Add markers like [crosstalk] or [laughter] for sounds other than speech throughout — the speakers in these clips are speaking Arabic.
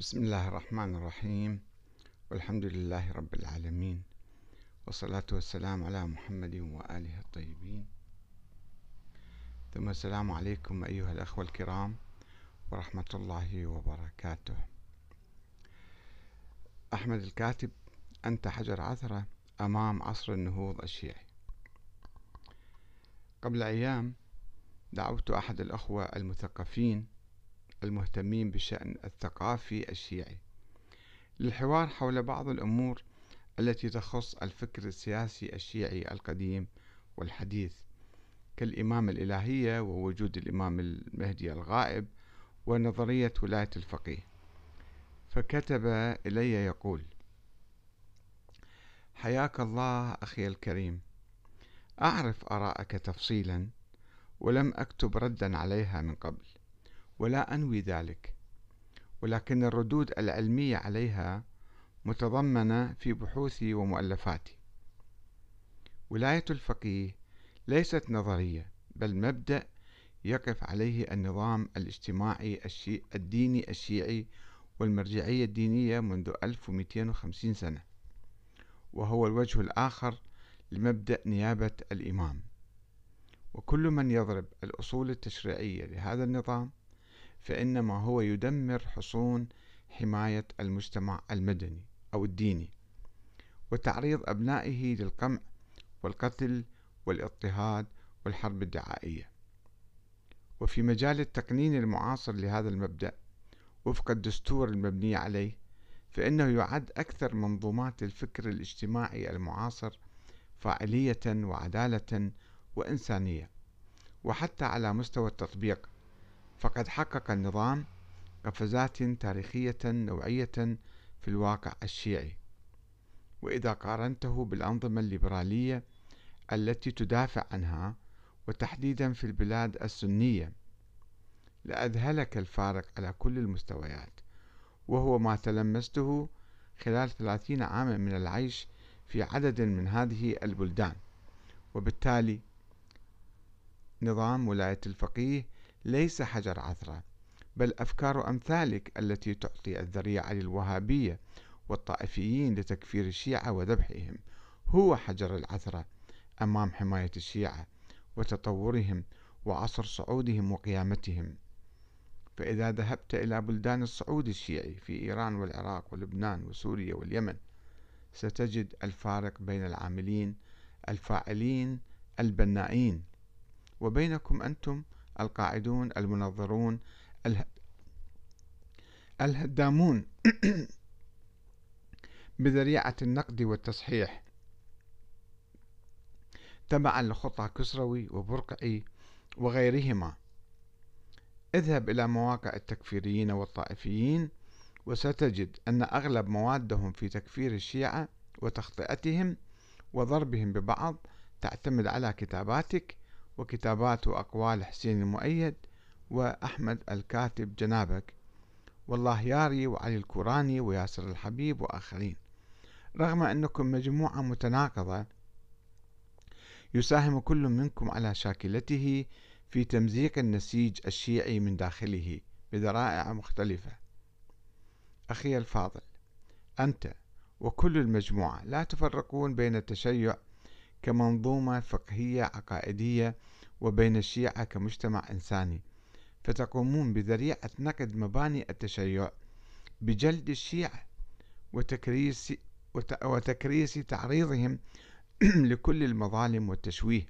بسم الله الرحمن الرحيم. والحمد لله رب العالمين. والصلاة والسلام على محمد وآله الطيبين. ثم السلام عليكم أيها الأخوة الكرام ورحمة الله وبركاته. أحمد الكاتب أنت حجر عثرة أمام عصر النهوض الشيعي. قبل أيام دعوت أحد الأخوة المثقفين المهتمين بالشأن الثقافي الشيعي. للحوار حول بعض الأمور التي تخص الفكر السياسي الشيعي القديم والحديث كالإمامة الإلهية ووجود الإمام المهدي الغائب ونظرية ولاية الفقيه. فكتب إلي يقول حياك الله أخي الكريم. أعرف آراءك تفصيلا ولم أكتب ردا عليها من قبل. ولا أنوي ذلك. ولكن الردود العلمية عليها متضمنة في بحوثي ومؤلفاتي. ولاية الفقيه ليست نظرية بل مبدأ يقف عليه النظام الاجتماعي الشي... الديني الشيعي والمرجعية الدينية منذ 1250 سنة. وهو الوجه الآخر لمبدأ نيابة الإمام. وكل من يضرب الأصول التشريعية لهذا النظام فإنما هو يدمر حصون حماية المجتمع المدني أو الديني وتعريض أبنائه للقمع والقتل والاضطهاد والحرب الدعائية. وفي مجال التقنين المعاصر لهذا المبدأ وفق الدستور المبني عليه فإنه يعد أكثر منظومات الفكر الاجتماعي المعاصر فاعلية وعدالة وإنسانية وحتى على مستوى التطبيق. فقد حقق النظام قفزات تاريخية نوعية في الواقع الشيعي. وإذا قارنته بالأنظمة الليبرالية التي تدافع عنها وتحديدا في البلاد السنية لأذهلك الفارق على كل المستويات وهو ما تلمسته خلال ثلاثين عاما من العيش في عدد من هذه البلدان. وبالتالي نظام ولاية الفقيه ليس حجر عثرة بل أفكار أمثالك التي تعطي الذريعة للوهابية والطائفيين لتكفير الشيعة وذبحهم. هو حجر العثرة أمام حماية الشيعة وتطورهم وعصر صعودهم وقيامتهم. فإذا ذهبت إلى بلدان الصعود الشيعي في إيران والعراق ولبنان وسوريا واليمن ستجد الفارق بين العاملين الفاعلين البنائين. وبينكم أنتم القاعدون المنظرون الهدامون [clears throat] بذريعة النقد والتصحيح. تبعا لخطى كسروي وبرقعي وغيرهما. اذهب إلى مواقع التكفيريين والطائفيين وستجد أن أغلب موادهم في تكفير الشيعة وتخطئتهم وضربهم ببعض تعتمد على كتاباتك وكتابات وأقوال حسين المؤيد وأحمد الكاتب جنابك. والله ياري وعلي الكوراني وياسر الحبيب وآخرين. رغم أنكم مجموعة متناقضة يساهم كل منكم على شاكلته في تمزيق النسيج الشيعي من داخله بذرائع مختلفة. أخي الفاضل أنت وكل المجموعة لا تفرقون بين التشيع كمنظومة فقهية عقائدية وبين الشيعة كمجتمع إنساني. فتقومون بذريعة نقد مباني التشيع بجلد الشيعة وتكريس وتكريس تعريضهم [clears throat] لكل المظالم والتشويه.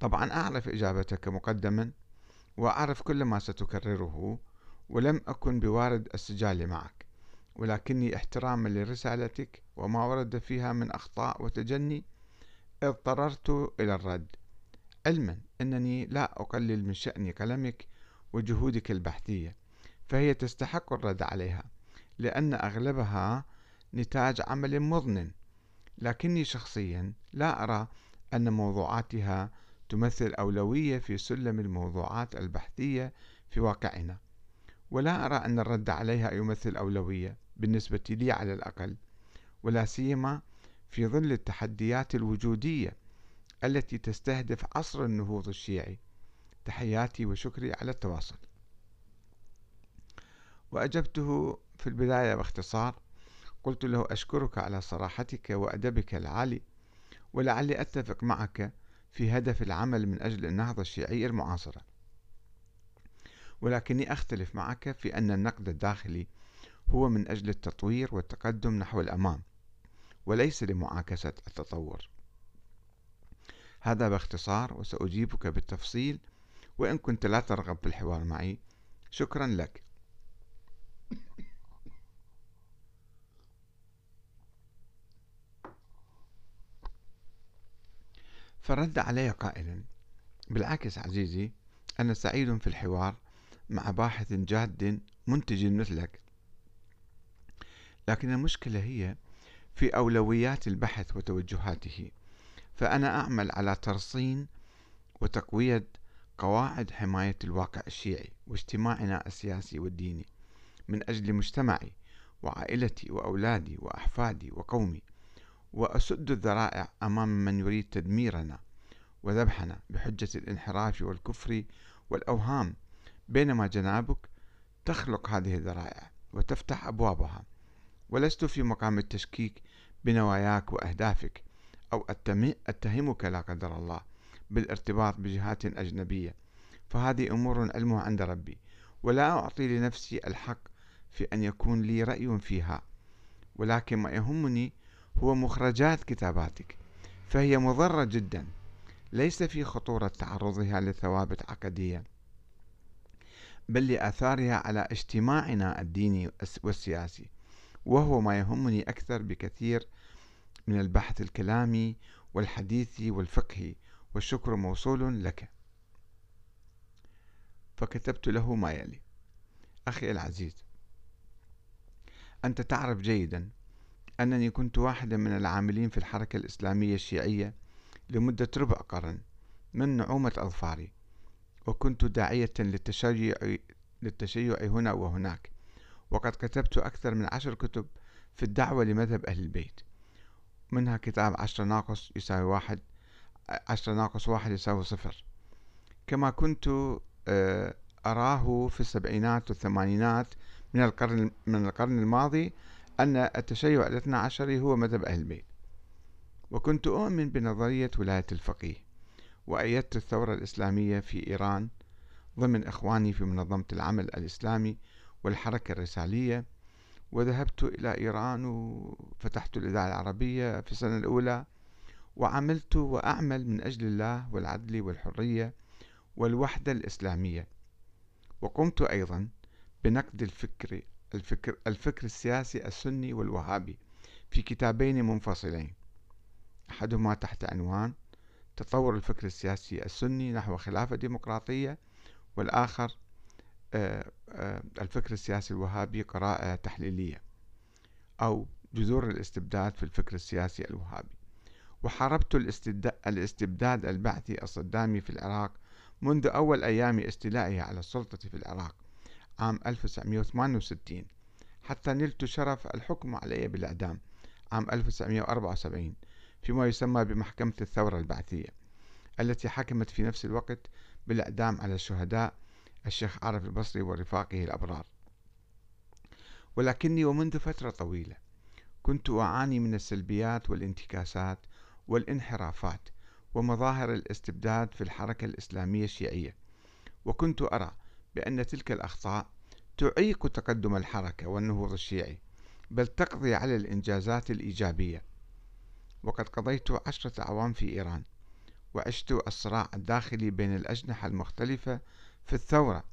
طبعا أعرف إجابتك مقدما وأعرف كل ما ستكرره ولم أكن بوارد السجال معك. ولكني احتراما لرسالتك وما ورد فيها من أخطاء وتجني اضطررت إلى الرد. علما أنني لا أقلل من شأن قلمك وجهودك البحثية فهي تستحق الرد عليها لأن أغلبها نتاج عمل مضن. لكني شخصيا لا أرى أن موضوعاتها تمثل أولوية في سلم الموضوعات البحثية في واقعنا ولا أرى أن الرد عليها يمثل أولوية. بالنسبة لي على الأقل ولا سيما في ظل التحديات الوجودية التي تستهدف عصر النهوض الشيعي. تحياتي وشكري على التواصل. وأجبته في البداية باختصار قلت له أشكرك على صراحتك وأدبك العالي ولعلي أتفق معك في هدف العمل من أجل النهضة الشيعية المعاصرة. ولكني أختلف معك في أن النقد الداخلي هو من أجل التطوير والتقدم نحو الأمام وليس لمعاكسة التطور. هذا باختصار وسأجيبك بالتفصيل وإن كنت لا ترغب في الحوار معي. شكرا لك. فرد علي قائلا بالعكس عزيزي أنا سعيد في الحوار مع باحث جاد منتج مثلك. لكن المشكلة هي في أولويات البحث وتوجهاته. فأنا أعمل على ترصين وتقوية قواعد حماية الواقع الشيعي واجتماعنا السياسي والديني من أجل مجتمعي وعائلتي وأولادي وأحفادي وقومي وأسد الذرائع أمام من يريد تدميرنا وذبحنا بحجة الانحراف والكفر والأوهام. بينما جنابك تخلق هذه الذرائع وتفتح أبوابها. ولست في مقام التشكيك بنواياك وأهدافك أو أتهمك لا قدر الله بالارتباط بجهات أجنبية. فهذه أمور علمها عند ربي ولا أعطي لنفسي الحق في أن يكون لي رأي فيها. ولكن ما يهمني هو مخرجات كتاباتك فهي مضرة جدا. ليس في خطورة تعرضها لثوابت عقدية بل لآثارها على اجتماعنا الديني والسياسي. وهو ما يهمني أكثر بكثير من البحث الكلامي والحديثي والفقهي والشكر موصول لك. فكتبت له ما يلي. أخي العزيز أنت تعرف جيدا أنني كنت واحدا من العاملين في الحركة الإسلامية الشيعية لمدة ربع قرن من نعومة أظفاري وكنت داعية للتشيع, للتشيع هنا وهناك. وقد كتبت أكثر من عشر كتب في الدعوة لمذهب أهل البيت. منها كتاب عشرة ناقص يساوي واحد عشرة ناقص واحد يساوي صفر. كما كنت آه، أراه في السبعينات والثمانينات من القرن من القرن الماضي أن التشيع الاثنى عشري هو مذهب أهل البيت. وكنت أؤمن بنظرية ولاية الفقيه وأيدت الثورة الإسلامية في إيران ضمن إخواني في منظمة العمل الإسلامي والحركة الرسالية. وذهبت إلى إيران وفتحت الإذاعة العربية في السنة الأولى. وعملت وأعمل من أجل الله والعدل والحرية والوحدة الإسلامية. وقمت أيضا بنقد الفكر الفكر, الفكر السياسي السني والوهابي في كتابين منفصلين. أحدهما تحت عنوان تطور الفكر السياسي السني نحو خلافة ديمقراطية والآخر الفكر السياسي الوهابي قراءة تحليلية أو جذور الاستبداد في الفكر السياسي الوهابي. وحاربت الاستبداد البعثي الصدامي في العراق منذ أول أيام استيلائه على السلطة في العراق عام 1968 حتى نلت شرف الحكم علي بالإعدام عام 1974 فيما يسمى بمحكمة الثورة البعثية التي حكمت في نفس الوقت بالإعدام على الشهداء الشيخ عارف البصري ورفاقه الأبرار. ولكني ومنذ فترة طويلة كنت أعاني من السلبيات والانتكاسات والانحرافات ومظاهر الاستبداد في الحركة الإسلامية الشيعية. وكنت أرى بأن تلك الأخطاء تعيق تقدم الحركة والنهوض الشيعي بل تقضي على الإنجازات الإيجابية. وقد قضيت عشرة أعوام في إيران وعشت الصراع الداخلي بين الأجنحة المختلفة في الثورة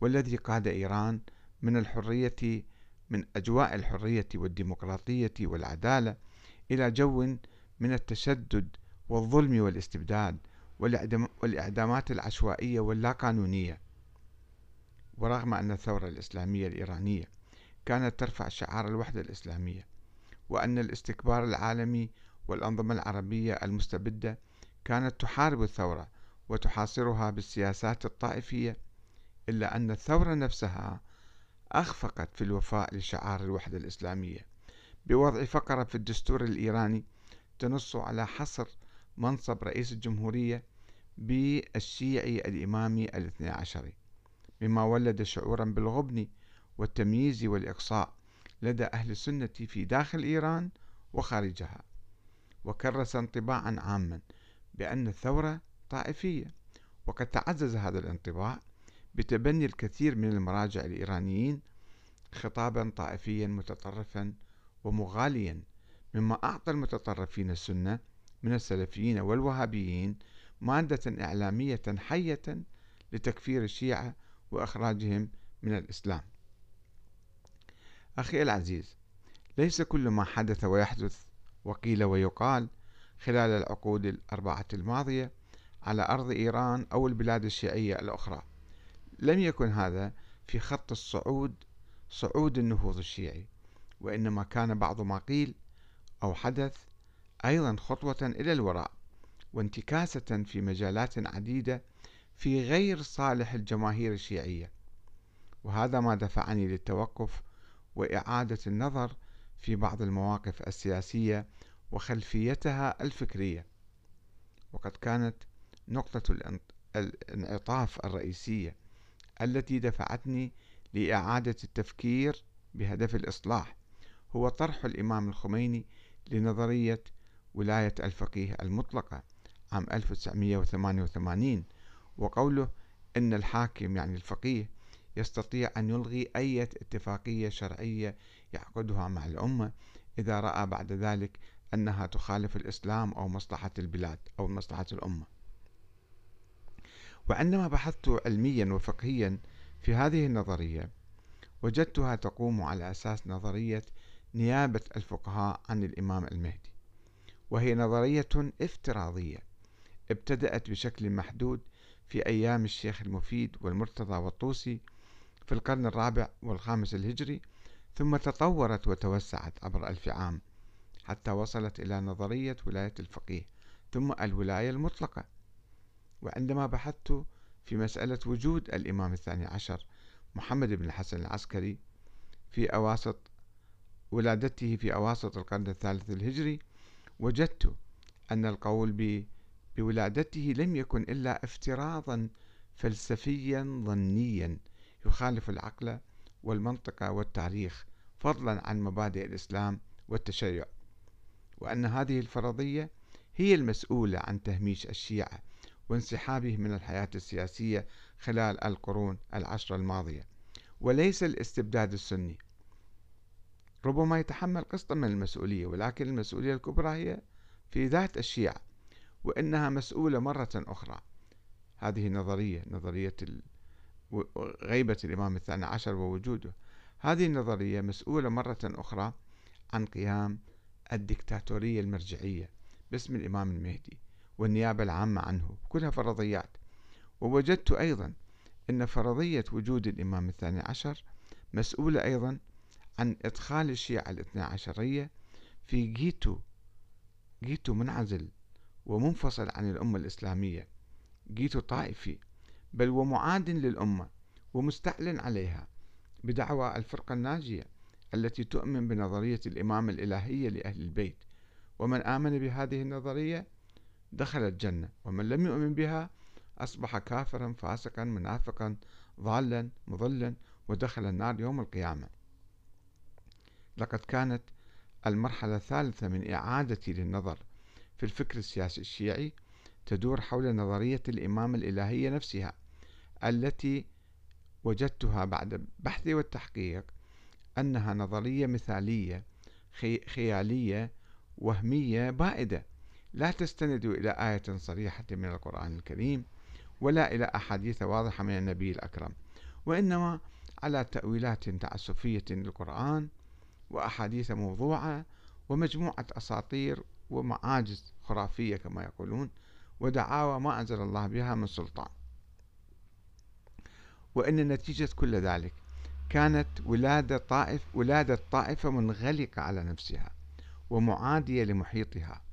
والذي قاد إيران من الحرية من أجواء الحرية والديمقراطية والعدالة إلى جو من التشدد والظلم والاستبداد والإعدامات العشوائية واللاقانونية. ورغم أن الثورة الإسلامية الإيرانية كانت ترفع شعار الوحدة الإسلامية وأن الاستكبار العالمي والأنظمة العربية المستبدة كانت تحارب الثورة وتحاصرها بالسياسات الطائفية إلا أن الثورة نفسها أخفقت في الوفاء لشعار الوحدة الإسلامية. بوضع فقرة في الدستور الإيراني تنص على حصر منصب رئيس الجمهورية بالشيعي الإمامي الاثني عشري مما ولد شعورا بالغبن والتمييز والإقصاء لدى أهل السنة في داخل إيران وخارجها. وكرس انطباعا عاما بأن الثورة طائفية وقد تعزز هذا الانطباع بتبني الكثير من المراجع الإيرانيين خطابا طائفيا متطرفا ومغاليا مما أعطى المتطرفين السنة من السلفيين والوهابيين مادة إعلامية حية لتكفير الشيعة وإخراجهم من الإسلام. أخي العزيز ليس كل ما حدث ويحدث وقيل ويقال خلال العقود الأربعة الماضية على أرض إيران أو البلاد الشيعية الأخرى. لم يكن هذا في خط الصعود صعود النهوض الشيعي وإنما كان بعض ما قيل أو حدث أيضا خطوة إلى الوراء وانتكاسة في مجالات عديدة في غير صالح الجماهير الشيعية. وهذا ما دفعني للتوقف وإعادة النظر في بعض المواقف السياسية وخلفيتها الفكرية. وقد كانت نقطة الانعطاف الرئيسية التي دفعتني لإعادة التفكير بهدف الإصلاح هو طرح الإمام الخميني لنظرية ولاية الفقيه المطلقة عام 1988 وقوله إن الحاكم يعني الفقيه يستطيع أن يلغي أي اتفاقية شرعية يعقدها مع الأمة إذا رأى بعد ذلك أنها تخالف الإسلام أو مصلحة البلاد أو مصلحة الأمة. وعندما بحثت علميا وفقهيا في هذه النظرية وجدتها تقوم على أساس نظرية نيابة الفقهاء عن الإمام المهدي. وهي نظرية افتراضية ابتدأت بشكل محدود في أيام الشيخ المفيد والمرتضى والطوسي في القرن الرابع والخامس الهجري ثم تطورت وتوسعت عبر ألف عام حتى وصلت إلى نظرية ولاية الفقيه ثم الولاية المطلقة. وعندما بحثت في مسألة وجود الإمام الثاني عشر محمد بن الحسن العسكري في أواسط ولادته في أواسط القرن الثالث الهجري وجدت أن القول بولادته لم يكن إلا افتراضا فلسفيا ظنيا يخالف العقل والمنطق والتاريخ فضلا عن مبادئ الإسلام والتشيع وأن هذه الفرضية هي المسؤولة عن تهميش الشيعة وانسحابه من الحياة السياسية خلال القرون العشر الماضية. وليس الاستبداد السني. ربما يتحمل قسطا من المسؤولية ولكن المسؤولية الكبرى هي في ذات الشيعة وإنها مسؤولة مرة أخرى. هذه نظرية نظرية غيبة الإمام الثاني عشر ووجوده. هذه النظرية مسؤولة مرة أخرى عن قيام الدكتاتورية المرجعية باسم الإمام المهدي. والنيابة العامة عنه كلها فرضيات. ووجدت أيضا أن فرضية وجود الإمام الثاني عشر مسؤولة أيضا عن إدخال الشيعة الاثنى عشرية في جيتو جيتو منعزل ومنفصل عن الأمة الإسلامية جيتو طائفي بل ومعاد للأمة ومستعلن عليها بدعوى الفرقة الناجية التي تؤمن بنظرية الإمامة الإلهية لأهل البيت. ومن آمن بهذه النظرية دخل الجنة. ومن لم يؤمن بها أصبح كافرا فاسقا منافقا ضالا مضلا ودخل النار يوم القيامة. لقد كانت المرحلة الثالثة من إعادتي للنظر في الفكر السياسي الشيعي تدور حول نظرية الإمامة الإلهية نفسها التي وجدتها بعد بحثي والتحقيق أنها نظرية مثالية خيالية وهمية بائدة. لا تستند إلى آية صريحة من القرآن الكريم ولا إلى أحاديث واضحة من النبي الأكرم وإنما على تأويلات تعسفية للقرآن وأحاديث موضوعة ومجموعة أساطير ومعاجز خرافية كما يقولون ودعاوى ما أنزل الله بها من سلطان. وأن نتيجة كل ذلك كانت ولادة طائف ولادة طائفة منغلقة على نفسها ومعادية لمحيطها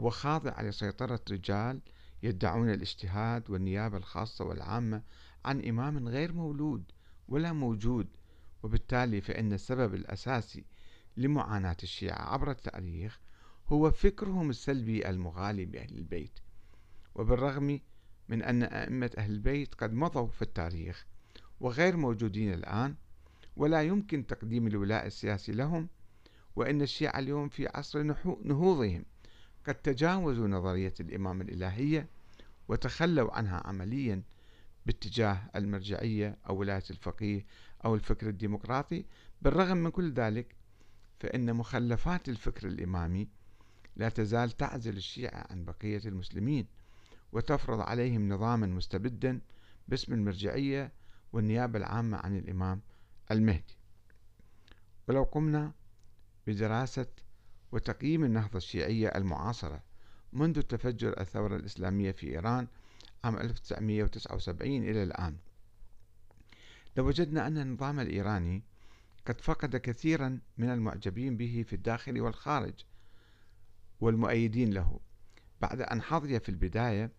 وخاضعة لسيطرة رجال يدعون الاجتهاد والنيابة الخاصة والعامة عن إمام غير مولود ولا موجود وبالتالي فإن السبب الأساسي لمعاناة الشيعة عبر التاريخ هو فكرهم السلبي المغالي بأهل البيت. وبالرغم من أن أئمة أهل البيت قد مضوا في التاريخ وغير موجودين الآن ولا يمكن تقديم الولاء السياسي لهم وإن الشيعة اليوم في عصر نهوضهم. قد تجاوزوا نظرية الإمام الإلهية وتخلوا عنها عمليا باتجاه المرجعية أو ولاية الفقيه أو الفكر الديمقراطي. بالرغم من كل ذلك فإن مخلفات الفكر الإمامي لا تزال تعزل الشيعة عن بقية المسلمين وتفرض عليهم نظاما مستبدا باسم المرجعية والنيابة العامة عن الإمام المهدي. ولو قمنا بدراسة وتقييم النهضة الشيعية المعاصرة منذ تفجر الثورة الإسلامية في إيران عام 1979 إلى الآن. لوجدنا أن النظام الإيراني قد فقد كثيرا من المعجبين به في الداخل والخارج والمؤيدين له بعد أن حظي في البداية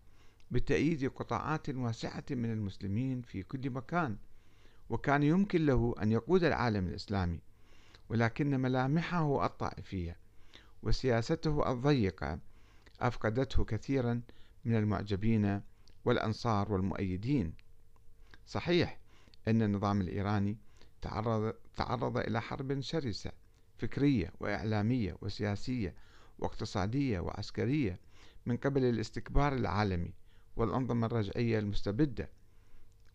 بتأييد قطاعات واسعة من المسلمين في كل مكان وكان يمكن له أن يقود العالم الإسلامي ولكن ملامحه الطائفية وسياسته الضيقة أفقدته كثيرا من المعجبين والأنصار والمؤيدين. صحيح أن النظام الإيراني تعرض, تعرض إلى حرب شرسة فكرية وإعلامية وسياسية واقتصادية وعسكرية من قبل الاستكبار العالمي والأنظمة الرجعية المستبدة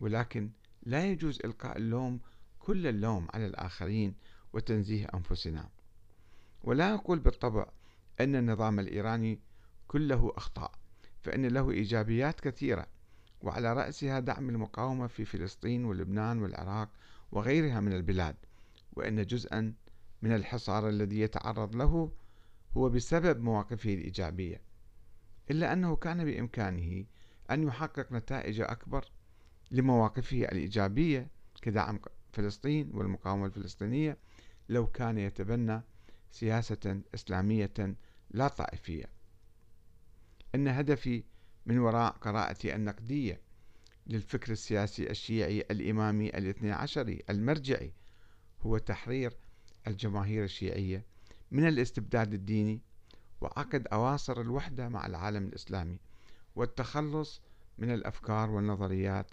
ولكن لا يجوز إلقاء اللوم كل اللوم على الآخرين وتنزيه أنفسنا. ولا أقول بالطبع أن النظام الإيراني كله أخطاء فإن له إيجابيات كثيرة وعلى رأسها دعم المقاومة في فلسطين ولبنان والعراق وغيرها من البلاد وإن جزءا من الحصار الذي يتعرض له هو بسبب مواقفه الإيجابية. إلا أنه كان بإمكانه أن يحقق نتائج أكبر لمواقفه الإيجابية كدعم فلسطين والمقاومة الفلسطينية لو كان يتبنى سياسة إسلامية لا طائفية. إن هدفي من وراء قراءتي النقدية للفكر السياسي الشيعي الإمامي الاثني عشري المرجعي هو تحرير الجماهير الشيعية من الاستبداد الديني وعقد أواصر الوحدة مع العالم الإسلامي والتخلص من الأفكار والنظريات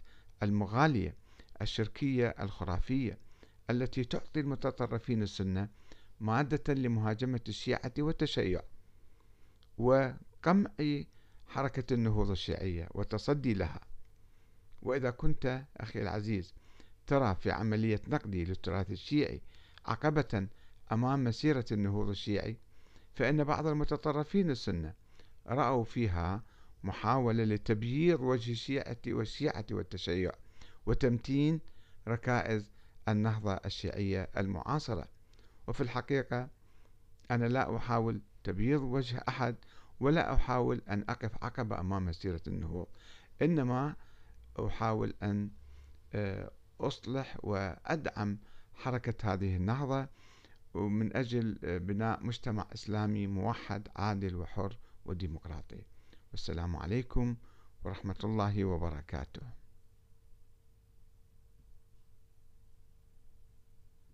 المغالية الشركية الخرافية التي تعطي المتطرفين السنة مادة لمهاجمة الشيعة والتشيع وقمع حركة النهوض الشيعية والتصدي لها. وإذا كنت أخي العزيز ترى في عملية نقدي للتراث الشيعي عقبة أمام مسيرة النهوض الشيعي فإن بعض المتطرفين السنة رأوا فيها محاولة لتبييض وجه الشيعة والشيعة والتشيع وتمتين ركائز النهضة الشيعية المعاصرة. وفي الحقيقة أنا لا أحاول تبييض وجه أحد ولا أحاول أن أقف عقبة أمام مسيرة النهوض إنما أحاول أن آه، أصلح وأدعم حركة هذه النهضة ومن أجل آه، بناء مجتمع إسلامي موحد عادل وحر وديمقراطي. والسلام عليكم ورحمة الله وبركاته.